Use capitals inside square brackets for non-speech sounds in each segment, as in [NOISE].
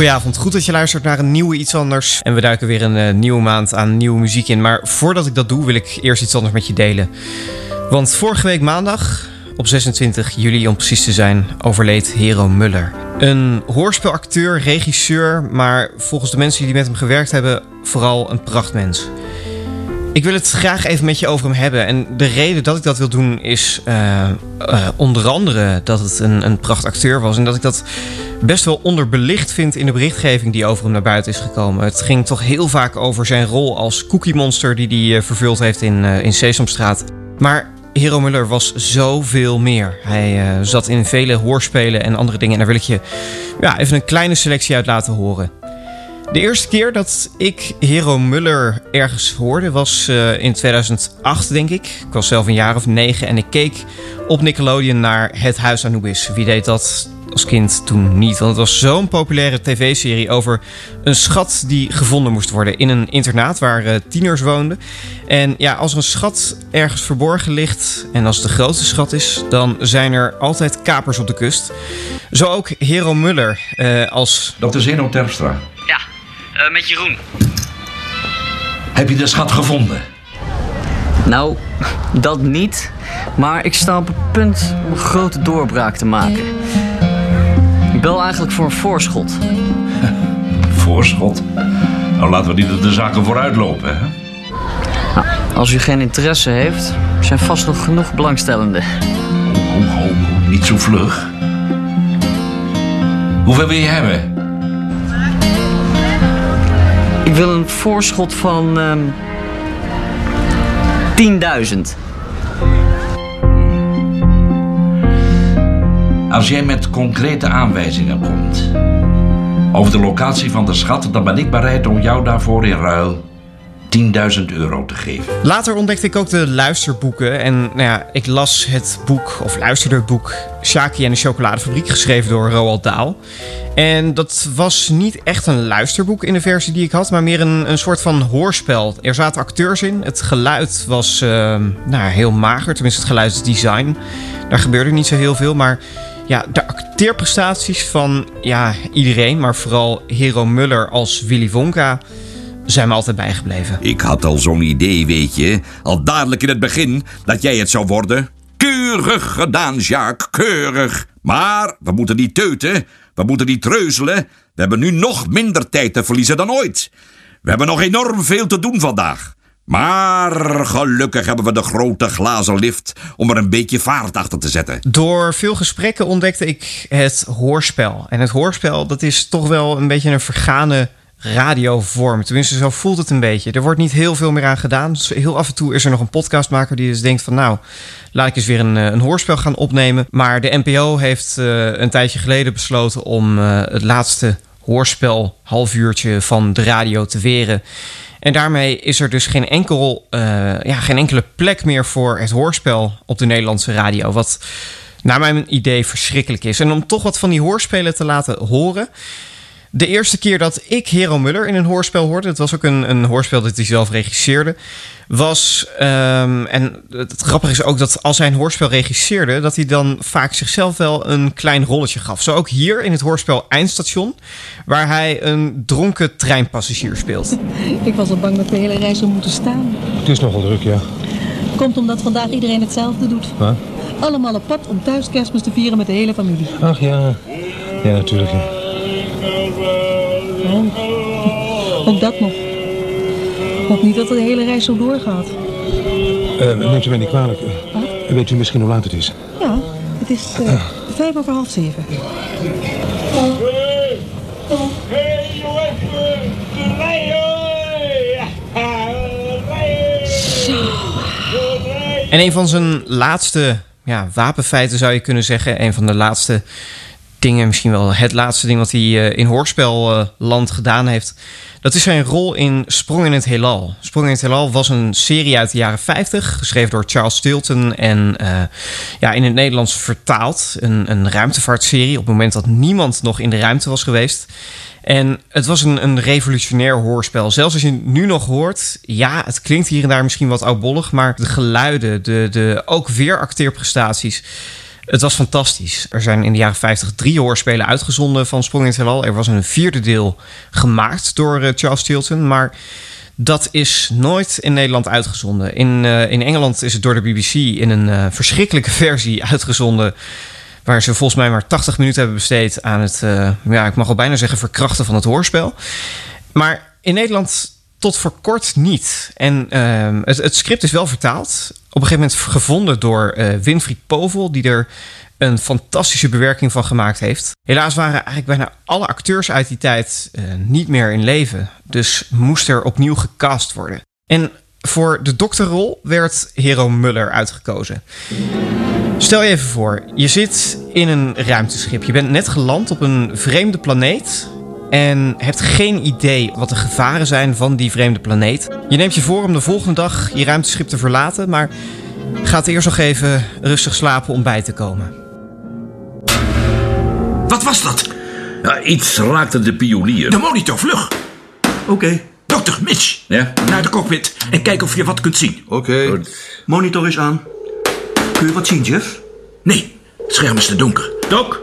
Goedenavond, goed dat je luistert naar een nieuwe Iets Anders. En we duiken weer een eh, nieuwe maand aan nieuwe muziek in. Maar voordat ik dat doe, wil ik eerst iets anders met je delen. Want vorige week maandag, op 26 juli om precies te zijn, overleed Hero Muller. Een hoorspelacteur, regisseur, maar volgens de mensen die met hem gewerkt hebben, vooral een prachtmens. Ik wil het graag even met je over hem hebben. En de reden dat ik dat wil doen is eh, eh, onder andere dat het een, een prachtacteur was. En dat ik dat best wel onderbelicht vind in de berichtgeving die over hem naar buiten is gekomen. Het ging toch heel vaak over zijn rol als Cookie Monster die hij eh, vervuld heeft in, in Sesamstraat. Maar Hero Muller was zoveel meer. Hij zat in vele hoorspelen en andere dingen. En daar wil ik je ja, even een kleine selectie uit laten horen. De eerste keer dat ik Hero Muller ergens hoorde was eh, in 2008, denk ik. Ik was zelf een jaar of negen en ik keek op Nickelodeon naar Het Huis Anubis. Wie deed dat als kind toen niet? Want het was zo'n populaire tv-serie over een schat die gevonden moest worden in een internaat waar eh, tieners woonden. En ja, als er een schat ergens verborgen ligt en als het de grootste schat is, dan zijn er altijd kapers op de kust. Zo ook Hero Muller eh, als Dr. Zeno Terpstra, Ja, eh, met Jeroen. heb je de schat gevonden? Nou, dat niet. Maar ik sta op het punt om een grote doorbraak te maken. Ik bel eigenlijk voor een voorschot. [LAUGHS] Voorschot. Nou, laten we niet op de zaken vooruit lopen, hè? Nou, als u geen interesse heeft, zijn vast nog genoeg belangstellenden. Ho, ho, ho, niet zo vlug. Hoeveel wil je hebben? Ik wil een voorschot van ehm 10.000. Als jij met concrete aanwijzingen komt over de locatie van de schat, dan ben ik bereid om jou daarvoor in ruil 10.000 euro te geven. Later ontdekte ik ook de luisterboeken. En nou ja, ik las het boek, of luisterde het boek... Shaki en de Chocoladefabriek, geschreven door Roald Dahl. En dat was niet echt een luisterboek in de versie die ik had... maar meer een, een soort van hoorspel. Er zaten acteurs in. Het geluid was ehm, nou, heel mager, tenminste het geluidsdesign. Daar gebeurde niet zo heel veel, maar... Ja, de acteerprestaties van ja, iedereen, maar vooral Hero Muller als Willy Wonka... zijn me altijd bijgebleven. Ik had al zo'n idee, weet je. Al dadelijk in het begin dat jij het zou worden. Keurig gedaan, Jacques, keurig. Maar we moeten niet teuten, we moeten niet treuzelen. We hebben nu nog minder tijd te verliezen dan ooit. We hebben nog enorm veel te doen vandaag. Maar gelukkig hebben we de grote glazen lift om er een beetje vaart achter te zetten. Door veel gesprekken ontdekte ik het hoorspel. En het hoorspel, dat is toch wel een beetje een vergane radiovorm. Tenminste, zo voelt het een beetje. Er wordt niet heel veel meer aan gedaan. Dus heel af en toe is er nog een podcastmaker die dus denkt van... nou, laat ik eens weer een, eh, een hoorspel gaan opnemen. Maar de NPO heeft eh, een tijdje geleden besloten... om eh, het laatste hoorspel halfuurtje van de radio te weren. En daarmee is er dus geen, enkel, ja, geen enkele plek meer voor het hoorspel op de Nederlandse radio. Wat naar mijn idee verschrikkelijk is. En om toch wat van die hoorspelen te laten horen. De eerste keer dat ik Hero Muller in een hoorspel hoorde, het was ook een, een hoorspel dat hij zelf regisseerde, was. ehm, en het grappige is ook dat als hij een hoorspel regisseerde, dat hij dan vaak zichzelf wel een klein rolletje gaf. Zo ook hier in het hoorspel Eindstation, waar hij een dronken treinpassagier speelt. [LAUGHS] Ik was al bang dat de hele reis zou moeten staan. Het is nogal druk, ja. Komt omdat vandaag iedereen hetzelfde doet. Allemaal op pad om thuis kerstmis te vieren met de hele familie. Ach ja. Ja, natuurlijk. Ja. Oh. Ook dat nog. Hoop niet dat de hele reis zo doorgaat. Eh, neemt u mij niet kwalijk. Wat? Weet u misschien hoe laat het is? Ja, het is eh, vijf over half zeven. En een van zijn laatste ja, wapenfeiten zou je kunnen zeggen. Een van de laatste dingen, misschien wel het laatste ding wat hij eh, in hoorspelland gedaan heeft. Dat is zijn rol in Sprong in het Heelal. Sprong in het Heelal was een serie uit de jaren 50, geschreven door Charles Stilton en eh, ja, in het Nederlands vertaald. Een, een ruimtevaartserie op het moment dat niemand nog in de ruimte was geweest. En het was een, een revolutionair hoorspel. Zelfs als je het nu nog hoort, ja, het klinkt hier en daar misschien wat oudbollig, maar de geluiden, de, de, ook weer acteerprestaties. Het was fantastisch. Er zijn in de jaren 50 drie hoorspelen uitgezonden van Sprong in het. Er was een vierde deel gemaakt door eh, Charles Tilton, maar dat is nooit in Nederland uitgezonden. In, eh, in Engeland is het door de BBC in een eh, verschrikkelijke [LAUGHS] versie uitgezonden. Waar ze volgens mij maar 80 minuten hebben besteed aan het, ja, ik mag al bijna zeggen, verkrachten van het hoorspel. Maar in Nederland tot voor kort niet. En ehm, het script is wel vertaald. Op een gegeven moment gevonden door eh, Winfried Povel, die er een fantastische bewerking van gemaakt heeft. Helaas waren eigenlijk bijna alle acteurs uit die tijd eh, niet meer in leven. Dus moest er opnieuw gecast worden. En voor de dokterrol werd Hero Muller uitgekozen. Stel je even voor, je zit in een ruimteschip. Je bent net geland op een vreemde planeet en hebt geen idee wat de gevaren zijn van die vreemde planeet. Je neemt je voor om de volgende dag je ruimteschip te verlaten, maar gaat eerst nog even rustig slapen om bij te komen. Wat was dat? Ja, iets raakte de pionier. De monitor, vlug. Oké. Dokter Mitch, Ja? naar de cockpit en kijk of je wat kunt zien. Oké. Monitor is aan. Kun je wat zien, Jeff? Nee, het scherm is te donker. Doc,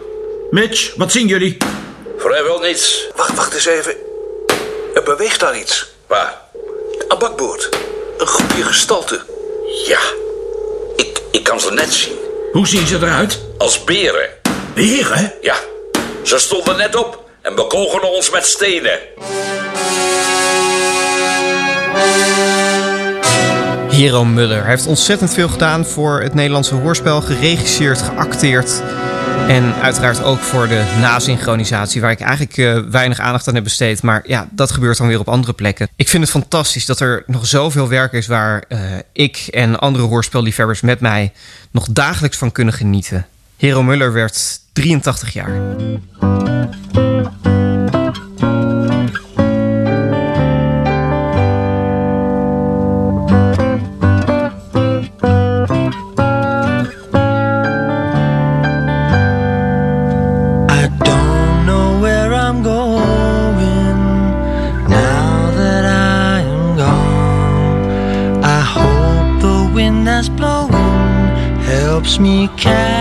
Mitch, wat zien jullie? Vrijwel niets. Wacht, wacht eens even. Er beweegt daar iets. Waar? Aan bakboord. Een groepje gestalte. Ja. Ik, ik kan ze net zien. Hoe zien ze eruit? Als beren. Beren? Ja. Ze stonden net op en bekogelen ons met stenen. Hero Muller. Heeft ontzettend veel gedaan voor het Nederlandse hoorspel. Geregisseerd, geacteerd. En uiteraard ook voor de nasynchronisatie, waar ik eigenlijk eh, weinig aandacht aan heb besteed. Maar ja, dat gebeurt dan weer op andere plekken. Ik vind het fantastisch dat er nog zoveel werk is waar eh, ik en andere hoorspelliefhebbers met mij nog dagelijks van kunnen genieten. Hero Muller werd 83 jaar. Me carry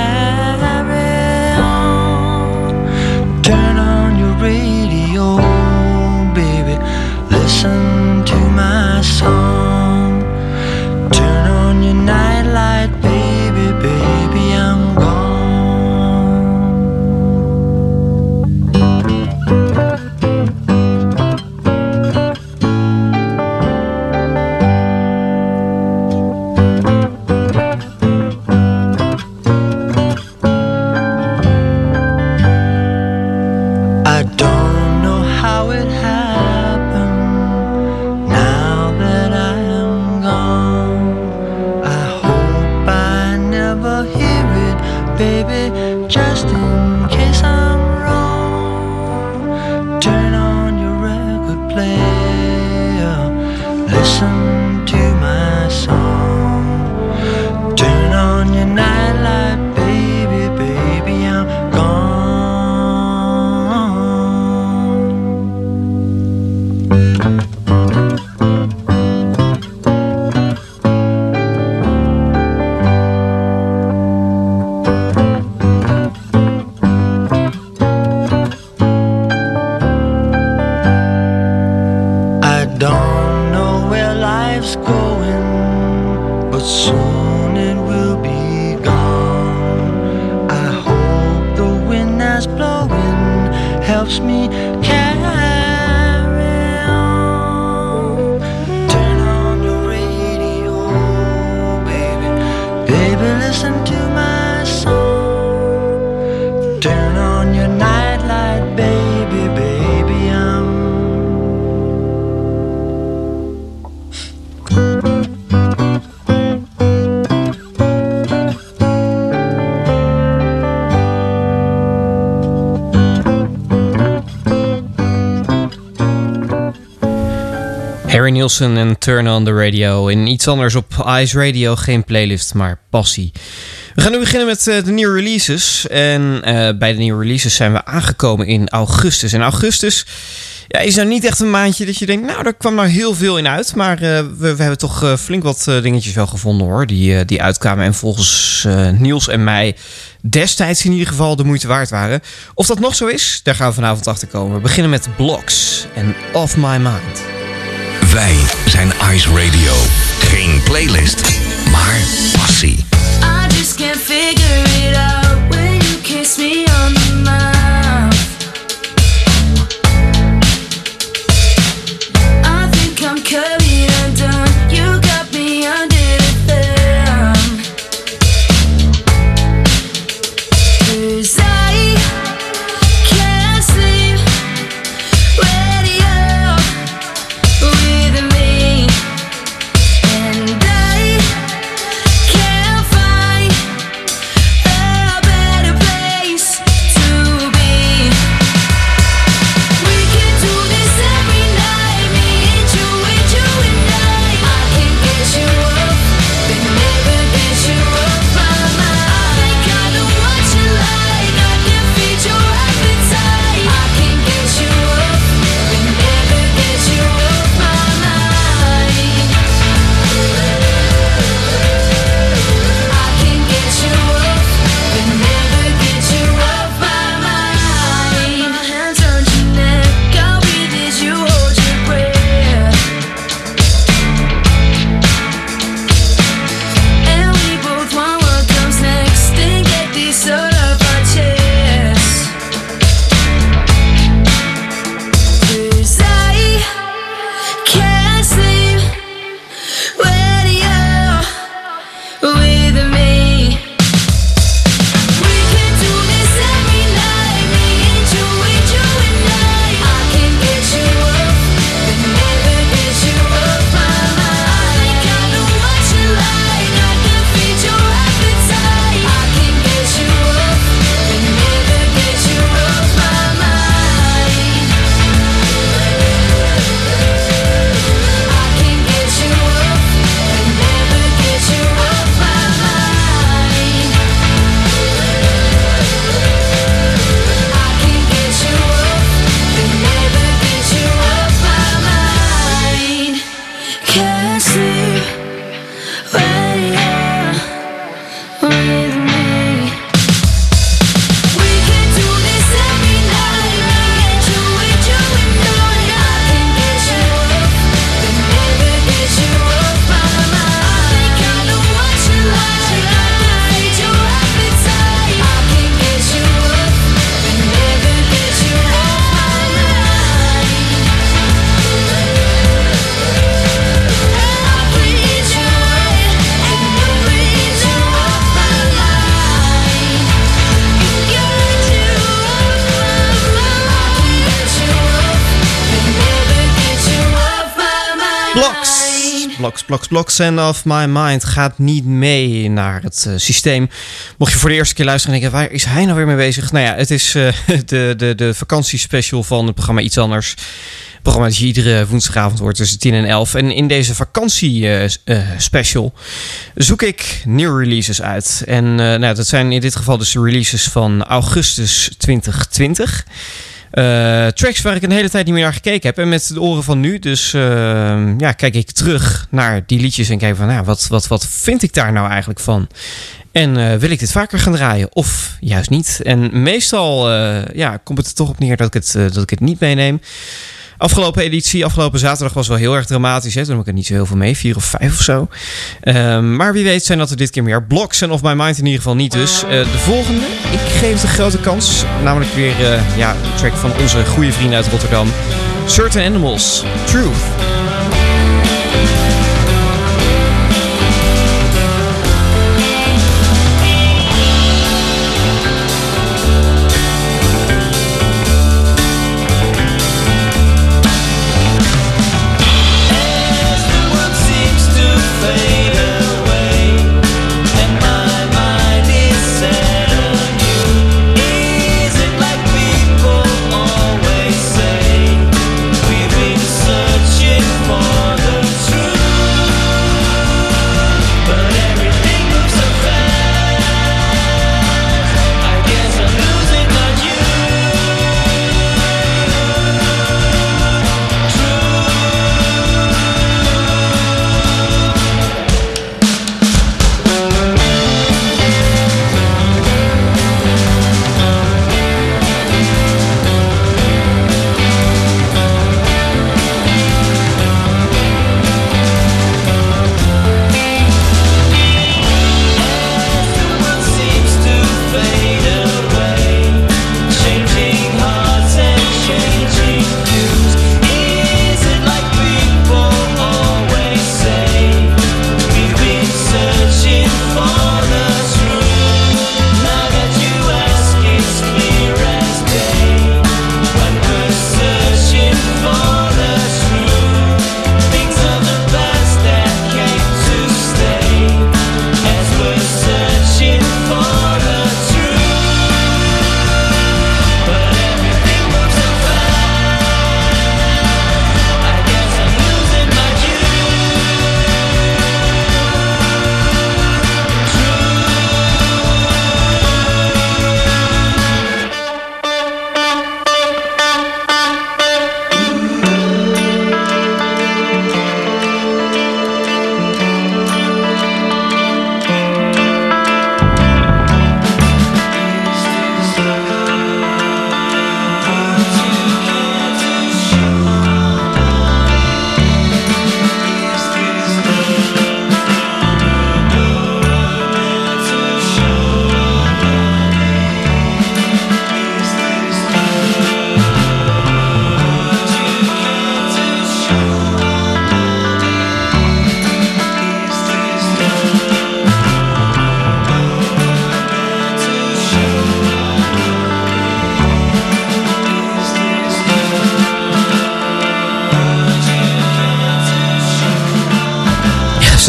Nielsen en Turn on the Radio. In iets anders op Ice Radio, geen playlist, maar passie. We gaan nu beginnen met eh, de nieuwe releases. En eh, bij de nieuwe releases zijn we aangekomen in augustus. En augustus ja, is nou niet echt een maandje dat je denkt, nou, daar kwam nou heel veel in uit. Maar eh, we, hebben toch flink wat dingetjes wel gevonden hoor, die, die uitkwamen. En volgens Niels en mij destijds in ieder geval de moeite waard waren. Of dat nog zo is, daar gaan we vanavond achter komen. We beginnen met Blocks en Off My Mind. Wij zijn Ice Radio. Geen playlist, maar passie. I just can't figure Blocks, blocks, en Off My Mind gaat niet mee naar het eh, systeem. Mocht je voor de eerste keer luisteren en denken, waar is hij nou weer mee bezig? Nou ja, het is eh, [LAUGHS] de, de, de vakantiespecial van het programma Iets Anders. Programma dat je iedere woensdagavond hoort tussen 10 en 11. En in deze vakantiespecial zoek ik nieuwe releases uit. En eh, nou, dat zijn in dit geval dus de releases van augustus 2020. Eh, tracks waar ik een hele tijd niet meer naar gekeken heb. En met de oren van nu. Dus eh, ja, kijk ik terug naar die liedjes en kijk van, nou, wat, wat, wat vind ik daar nou eigenlijk van? En eh, wil ik dit vaker gaan draaien? Of juist niet? En meestal eh, ja, komt het er toch op neer dat ik het, dat ik het niet meeneem. Afgelopen editie, afgelopen zaterdag was wel heel erg dramatisch. Hè? Toen heb ik er niet zo heel veel mee, vier of vijf of zo. Ehm, maar wie weet zijn dat er dit keer meer. Blocks en Of My Mind in ieder geval niet dus. Eh, de volgende, ik geef een grote kans. Namelijk weer eh, ja, een track van onze goede vrienden uit Rotterdam. Certain Animals, Truth.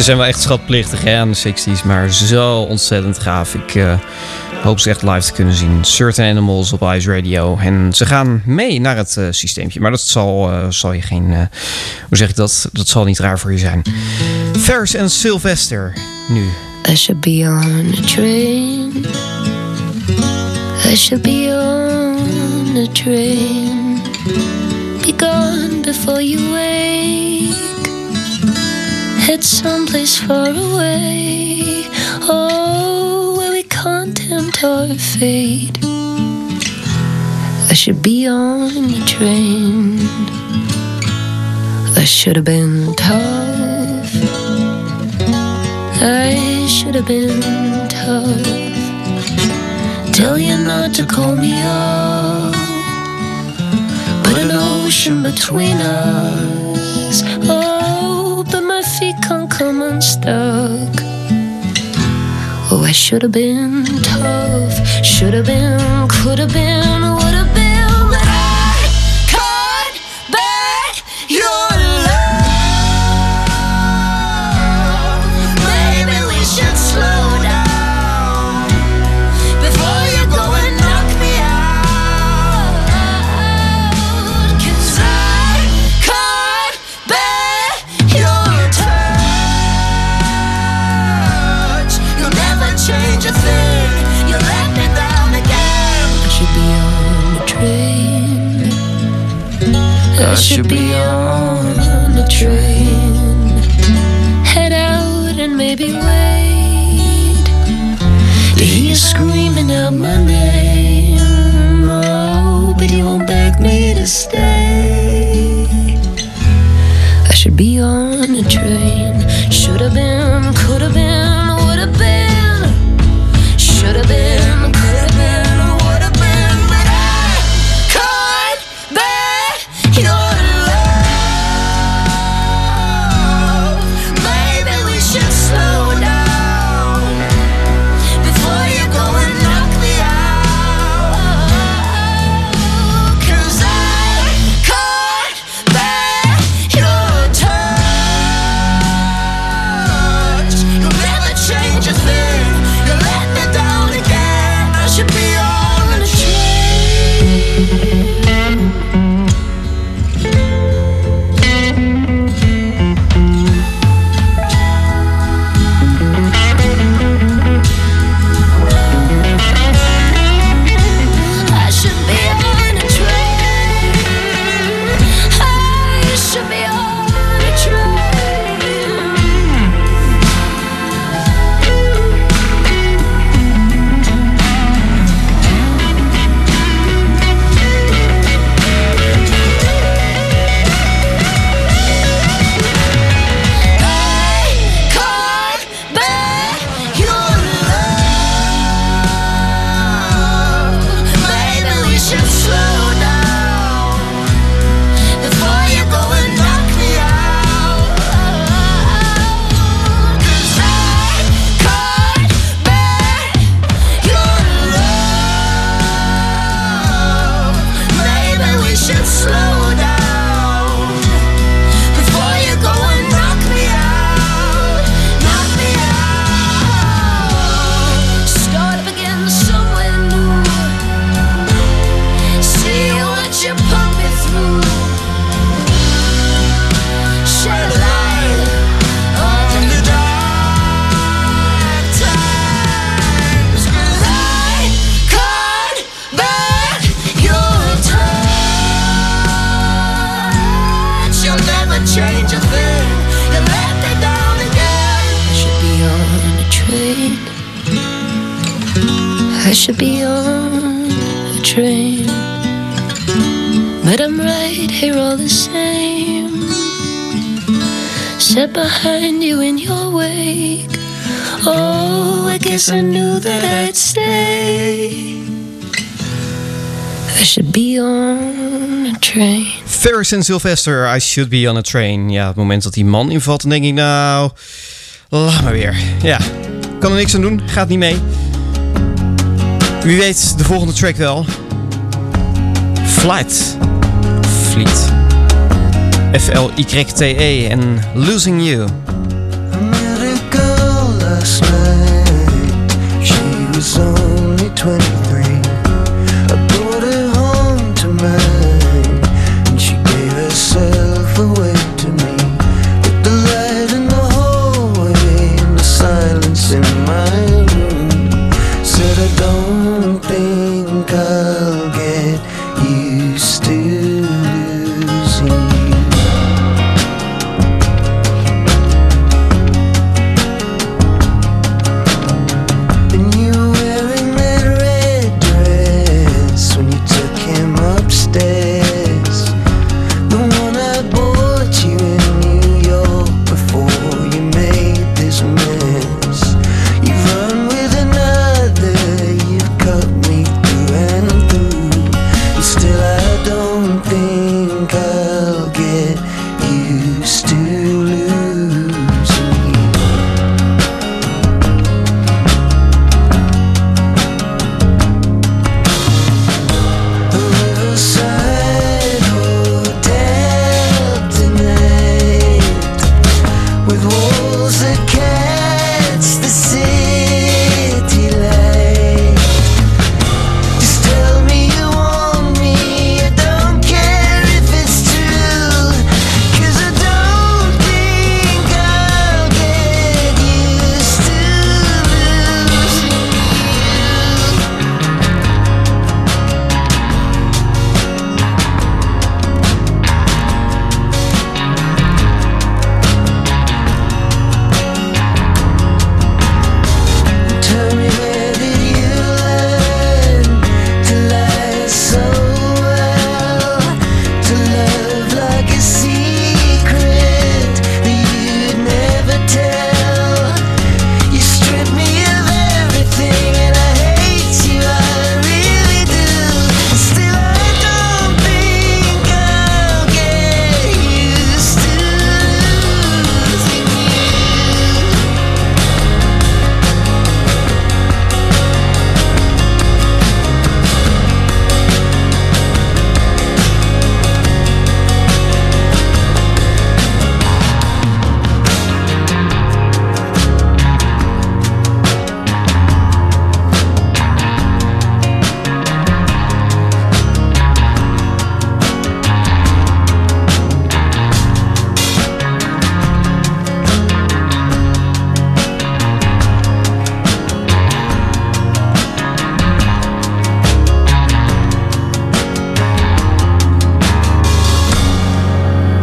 Zijn wel echt schatplichtig hè, aan de 60s, maar zo ontzettend gaaf. Ik eh, hoop ze echt live te kunnen zien. Certain Animals op Ice Radio. En ze gaan mee naar het systeempje. Maar dat zal, eh, zal je geen. hoe zeg ik dat? Dat zal niet raar voor je zijn. Ferris en Sylvester nu. I should be on train. I should be on a train. Be gone before you. Someplace far away. Oh, where we can't tempt our fate. I should be on the train. I should have been tough. I should have been tough. Tell you not to call me up. Put an ocean between us. Oh, come unstuck. Oh, I should have been tough. Should have been, could have been, would have should be on a train. Head out and maybe wait you screaming out my name. I should be on a train. But I'm right here all the same. Set behind you in your wake. Oh, I guess I knew that I'd stay. I should be on a train. Ferris en Sylvester, I should be on a train. Ja, het moment dat die man invalt, dan denk ik, nou, laat maar weer. Ja, kan er niks aan doen, gaat niet mee. Wie weet, de volgende track wel. Flight. Fleet. F-L-Y-T-E en Losing You.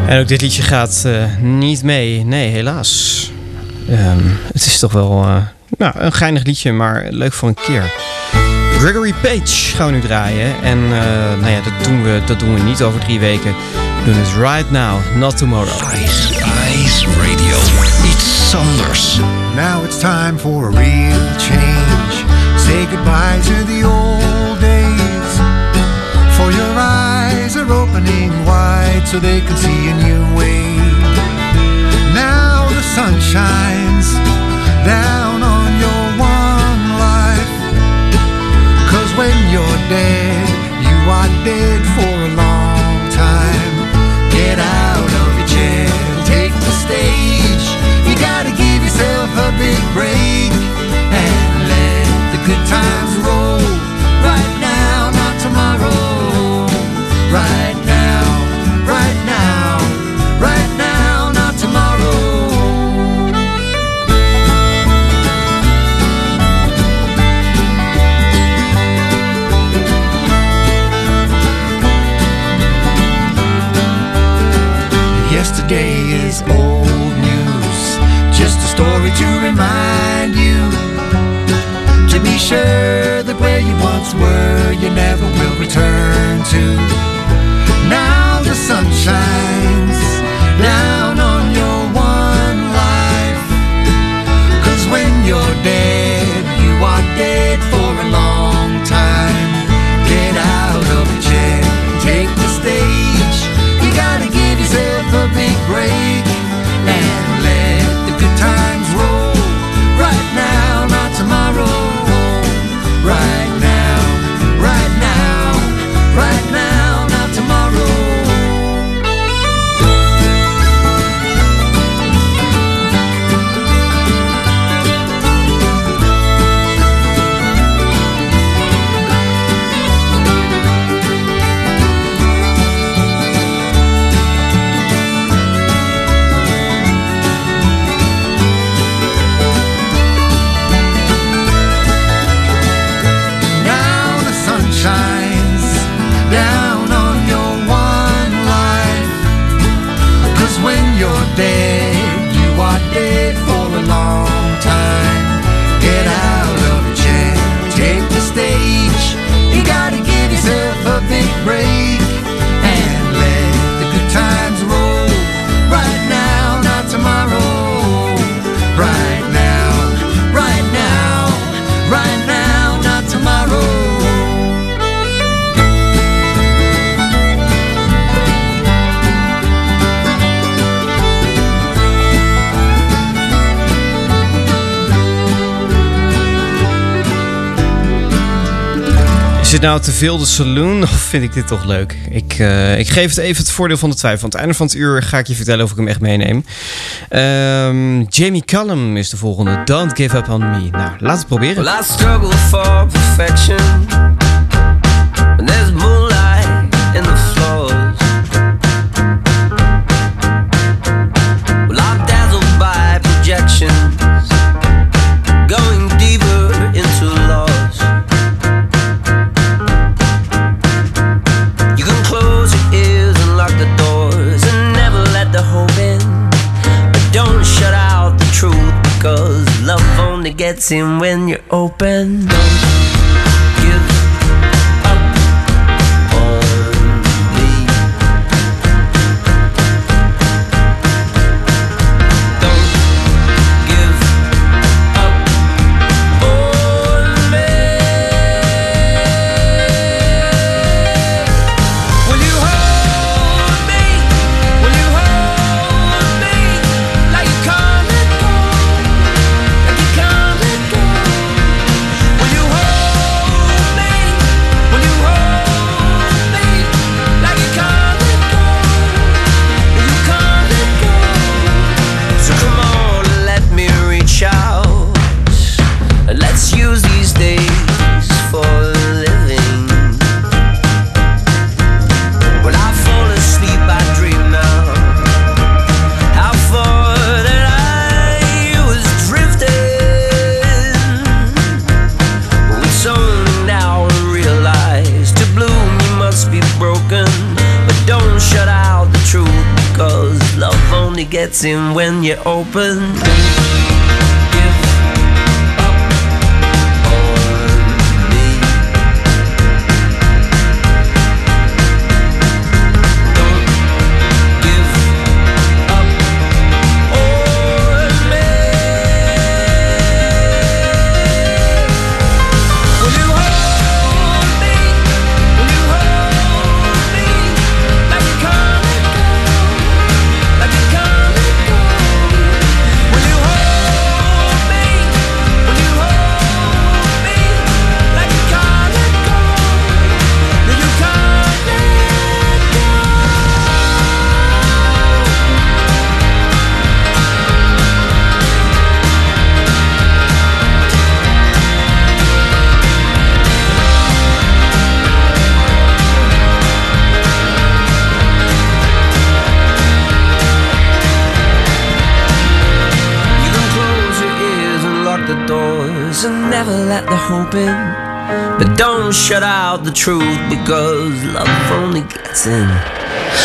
En ook dit liedje gaat eh, niet mee. Nee, helaas. Ehm, het is toch wel eh, nou, een geinig liedje, maar leuk voor een keer. Gregory Page gaan we nu draaien. En eh, nou ja, dat doen, we, dat doen we niet over drie weken. We doen het right now, not tomorrow. Ice, Ice Radio. Iets anders. Now it's time for a real change. Say goodbye to the old are opening wide so they can see a new way. Now the sun shines down on your one life. Cause when you're dead, you are dead for a long time. Get out of your chair, take the stage. You gotta give yourself a big break and let the good times roll. Right now, right now, right now, not tomorrow. Yesterday is old news, just a story to remind you to be sure that where you once were, you never will return to. Now the sun shines nou te veel de saloon of vind ik dit toch leuk? Ik, eh, ik geef het even het voordeel van de twijfel. Aan het einde van het uur ga ik je vertellen of ik hem echt meeneem. Ehm, Jamie Cullum is de volgende. Don't give up on me. Nou, laten we proberen. Well, I struggle for perfection.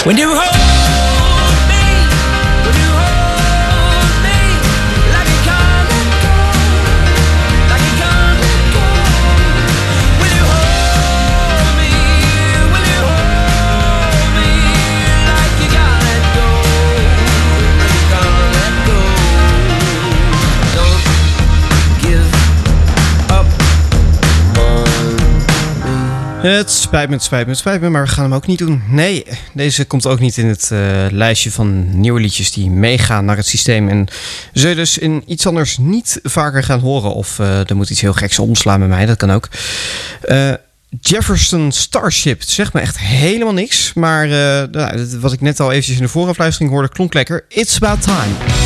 When you hold me. Spijt me, het spijt me, het spijt me, maar we gaan hem ook niet doen. Nee, deze komt ook niet in het eh, lijstje van nieuwe liedjes die meegaan naar het systeem. En zul je dus in iets anders niet vaker gaan horen. Of eh, er moet iets heel geks omslaan bij mij, dat kan ook. Eh, Jefferson Starship, het zegt me echt helemaal niks. Maar nou, wat ik net al eventjes in de voorafluistering hoorde, klonk lekker. It's about time.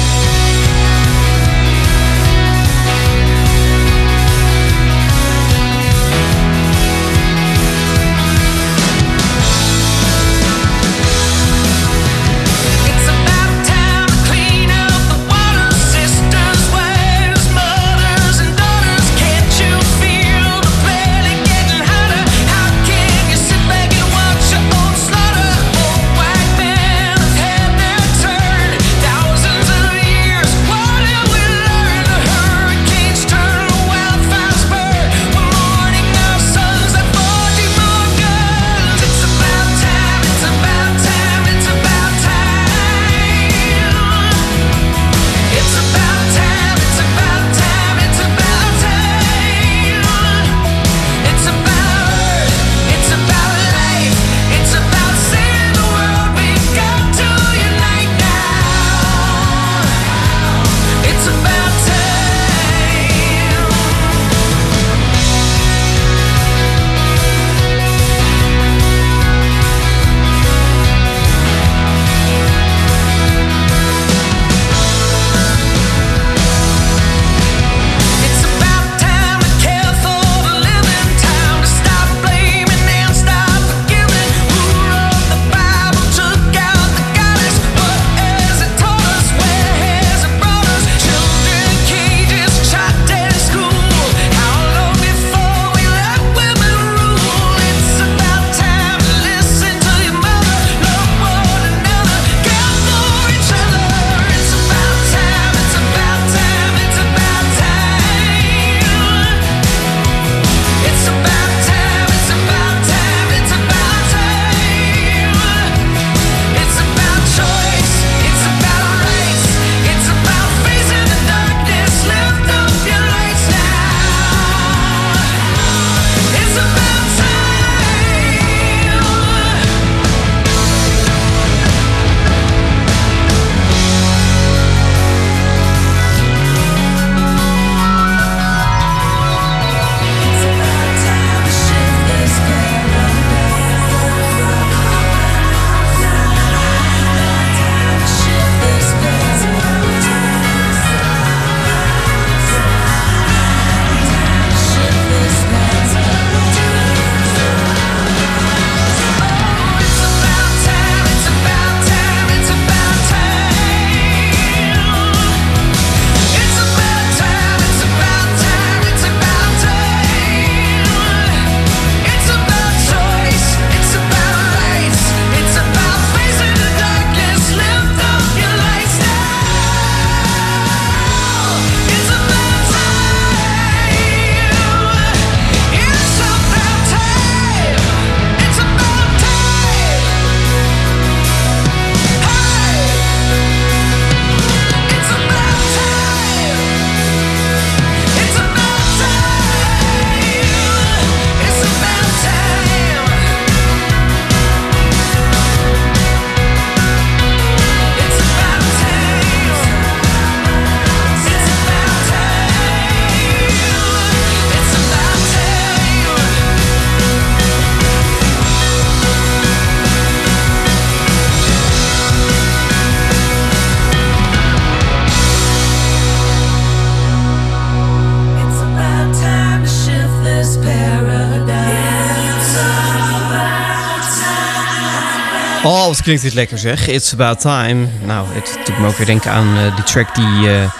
Klinkt dit lekker zeg. It's About Time. Nou, het doet me ook weer denken aan eh, die track die eh,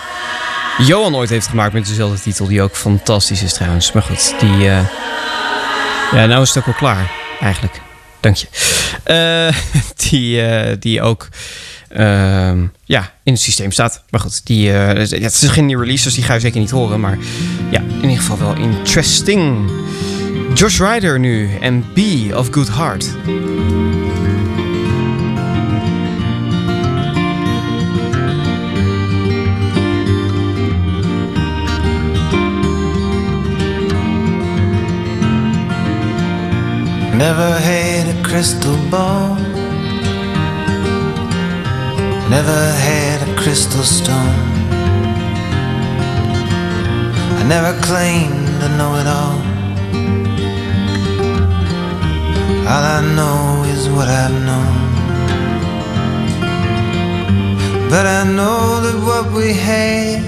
Johan ooit heeft gemaakt met dezelfde titel. Die ook fantastisch is trouwens. Maar goed, die... eh, ja, nou is het ook al klaar, eigenlijk. Dank je. [LAUGHS] Die, die ook ehm, ja, in het systeem staat. Maar goed, die, eh, ja, het is geen nieuwe release, dus die ga je zeker niet horen. Maar ja, in ieder geval wel interesting. Josh Ryder nu en B of Good Heart. Never had a crystal ball. Never had a crystal stone. I never claimed to know it all. All I know is what I've known. But I know that what we had,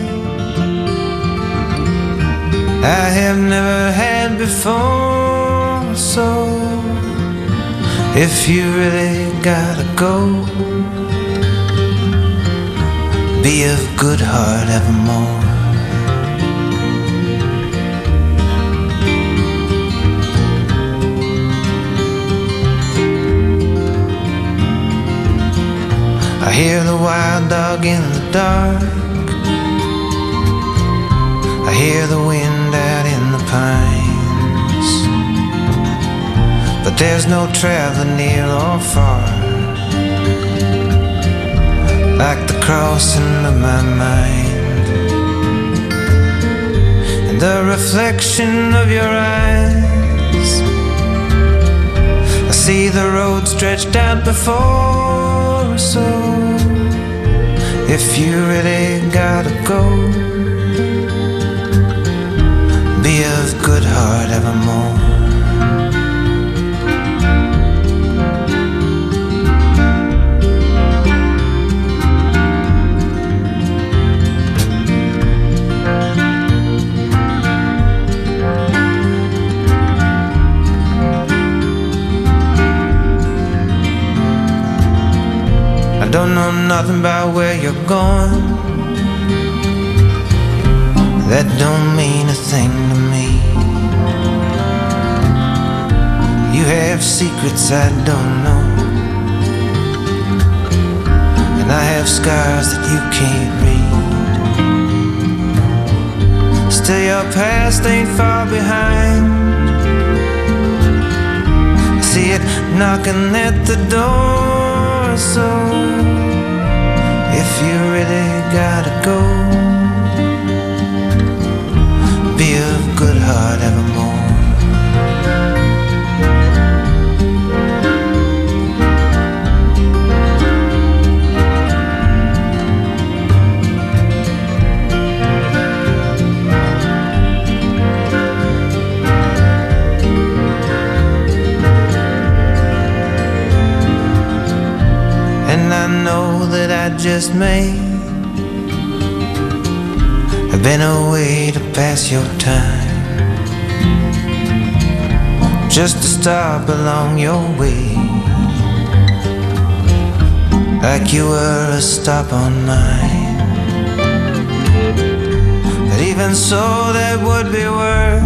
I have never had before. So if you really gotta go, be of good heart evermore. I hear the wild dog in the dark. I hear the wind But there's no traveling near or far. Like the crossing of my mind. And the reflection of your eyes. I see the road stretched out before. So if you really gotta go, be of good heart evermore. Don't know nothing about where you're going. That don't mean a thing to me. You have secrets I don't know. And I have scars that you can't read. Still, your past ain't far behind. See it knocking at the door. So, if you really gotta go, just may have been a way to pass your time. Just to stop along your way. Like you were a stop on mine. But even so, that would be worth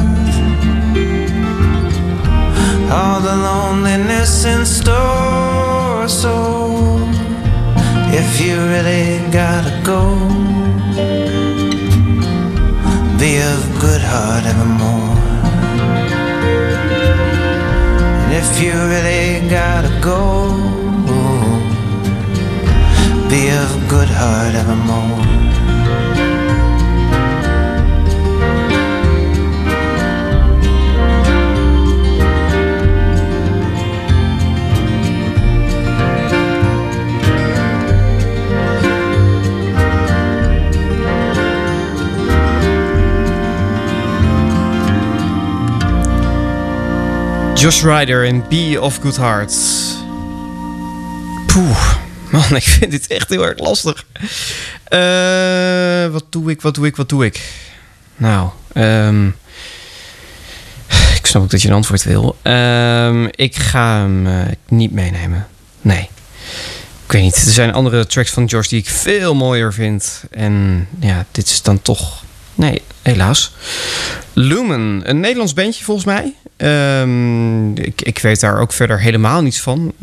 all the loneliness in store. So if you really gotta go, be of good heart evermore. And if you really gotta go, be of good heart evermore. Josh Ryder en Be of Good Hearts. Poeh, man, [LAUGHS] ik vind dit echt heel erg lastig. Eh, wat doe ik, wat doe ik, wat doe ik? Nou, ehm, ik snap ook dat je een antwoord wil. Ehm, ik ga hem eh, niet meenemen. Nee, Ik weet niet, er zijn andere tracks van George die ik veel mooier vind. En ja, dit is dan toch... Nee, helaas. Lumen, een Nederlands bandje volgens mij. Ehm, ik, ik weet daar ook verder helemaal niets van.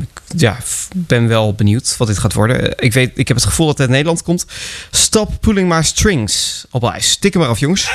Ik- ja, ben wel benieuwd wat dit gaat worden. Ik, weet, ik heb het gevoel dat het uit Nederland komt. Stop pulling my strings op ijs. Tik hem maar af, jongens.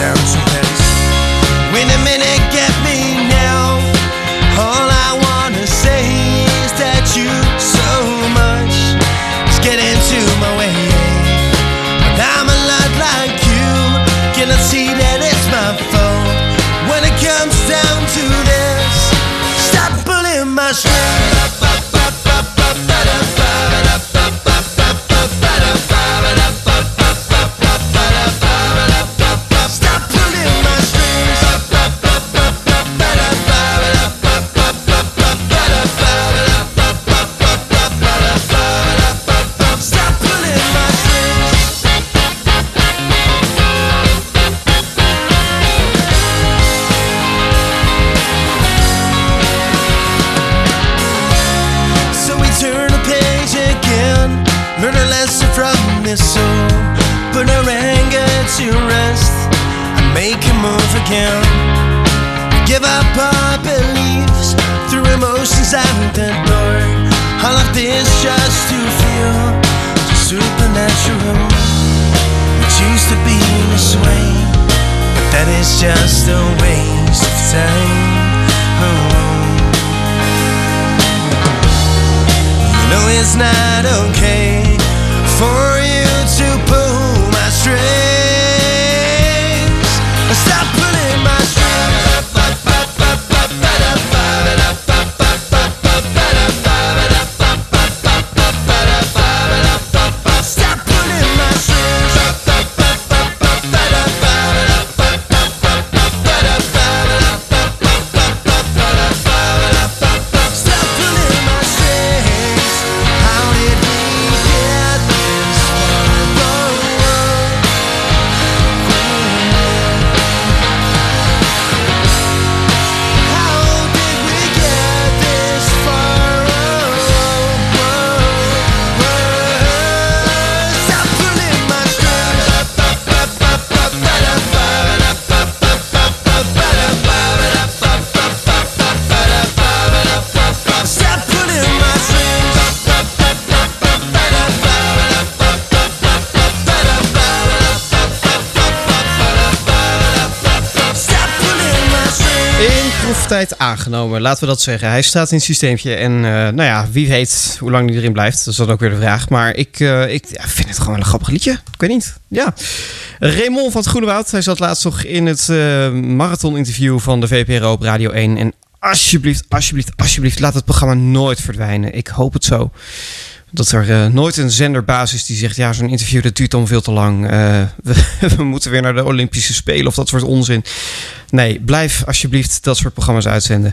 Wanna lay it just a waste of time. Oh. You know it's not okay for In proeftijd aangenomen, laten we dat zeggen. Hij staat in het systeempje en eh, nou ja, wie weet hoe lang hij erin blijft. Dat is dan ook weer de vraag. Maar ik, eh, ik vind het gewoon een grappig liedje. Ik weet niet. Ja. Raymond van het Groene Woud, hij zat laatst nog in het eh marathon-interview van de VPRO op Radio 1. En alsjeblieft, alsjeblieft, alsjeblieft, laat het programma nooit verdwijnen. Ik hoop het zo. Dat er eh, nooit een zenderbaas is die zegt: ja, zo'n interview dat duurt dan veel te lang. Eh, [LAUGHS] we moeten weer naar de Olympische Spelen of dat soort onzin. Nee, blijf alsjeblieft dat soort programma's uitzenden.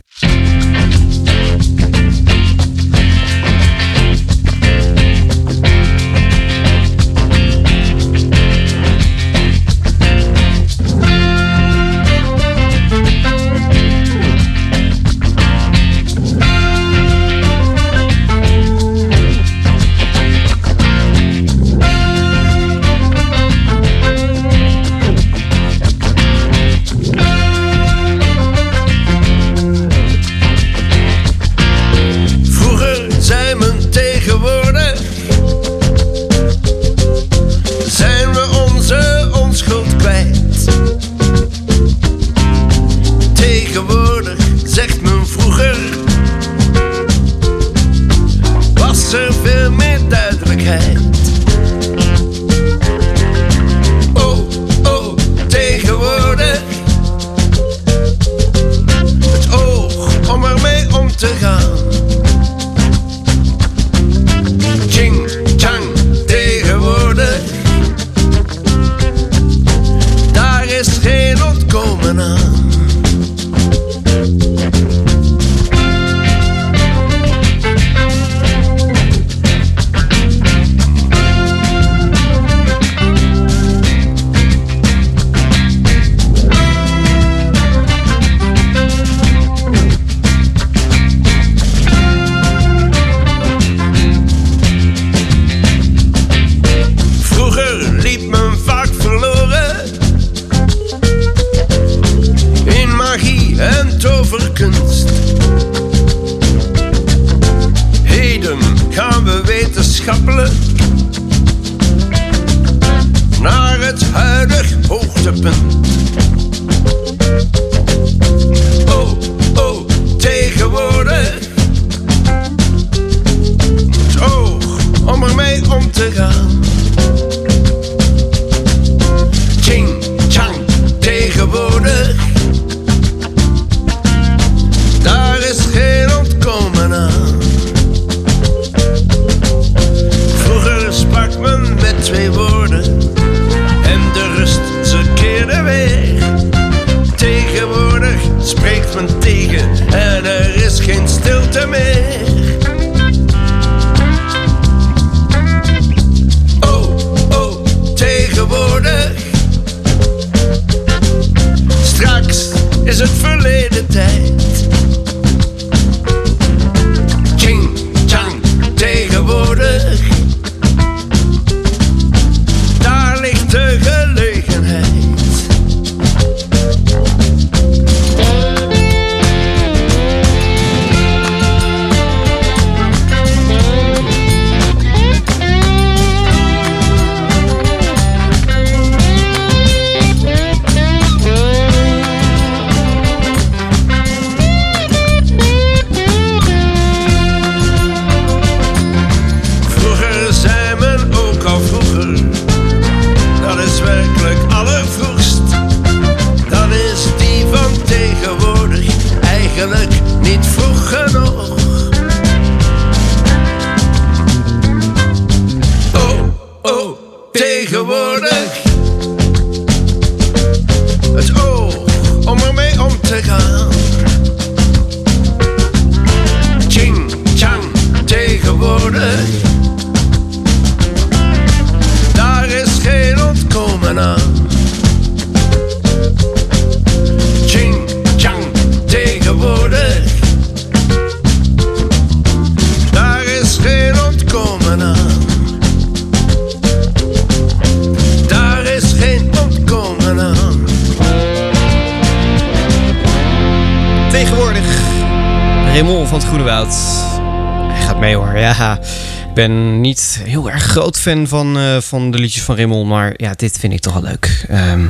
ben niet heel erg groot fan van, eh, van de liedjes van Rimmel, maar ja, dit vind ik toch wel leuk. Ehm,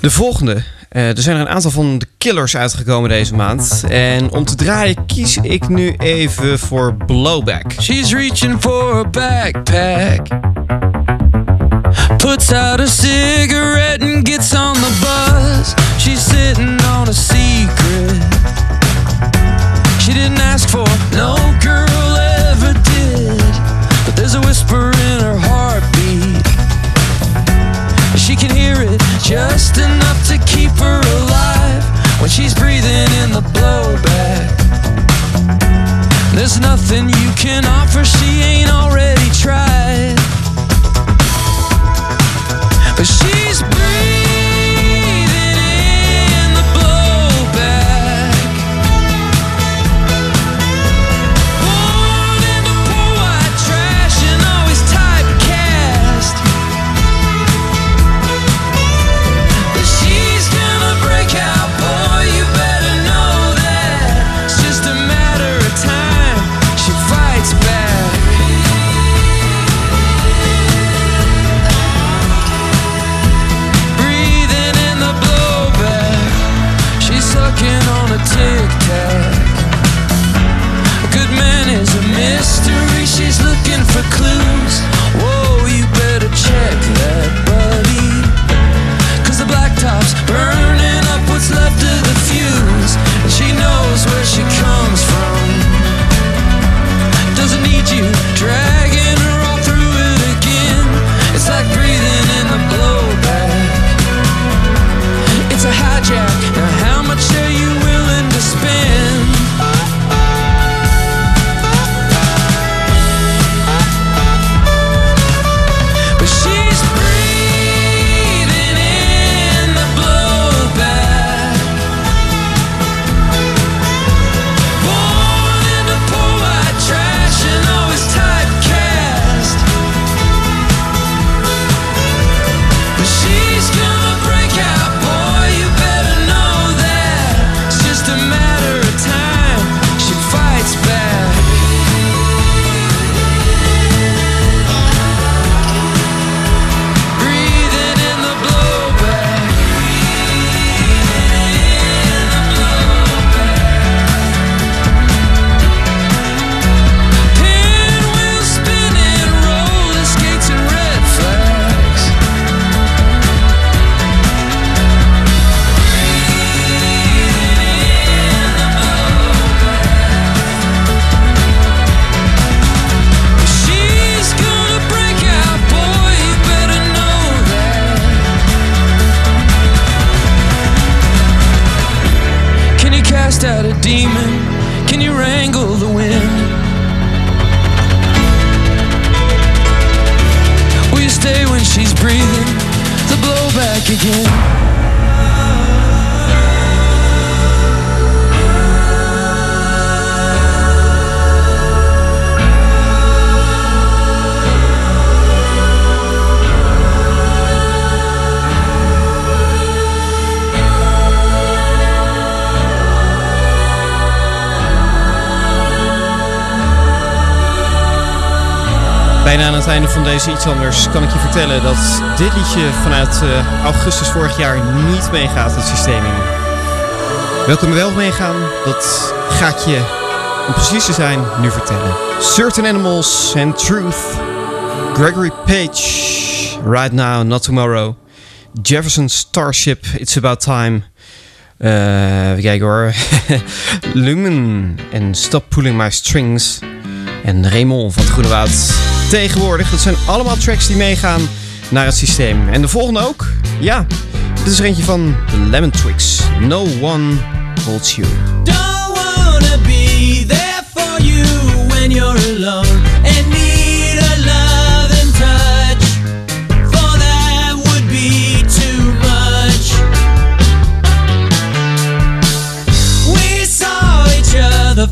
de volgende. Eh, er zijn er een aantal van de killers uitgekomen deze maand. En om te draaien kies ik nu even voor Blowback. She's reaching for a backpack. Puts out a cigarette and gets on the bus. She's sitting on a secret. She didn't ask for no girl. Just enough to keep her alive When she's breathing in the blowback. There's nothing you can offer she ain't already tried. But she kan ik je vertellen dat dit liedje vanuit eh, augustus vorig jaar niet meegaat het systeem in. Welke er wel meegaan, dat ga ik je, om precies te zijn, nu vertellen. Certain Animals and Truth. Gregory Page, Right Now, Not Tomorrow. Jefferson Starship, It's About Time. Kijken hoor. [LAUGHS] Lumen en Stop Pulling My Strings. En Raymond van het Groene Woud. Tegenwoordig, dat zijn allemaal tracks die meegaan naar het systeem. En de volgende ook? Ja, dit is er eentje van The Lemon Twigs. No One Holds You. Don't wanna be there for you when you're alone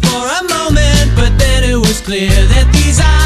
for a moment, but then it was clear that these eyes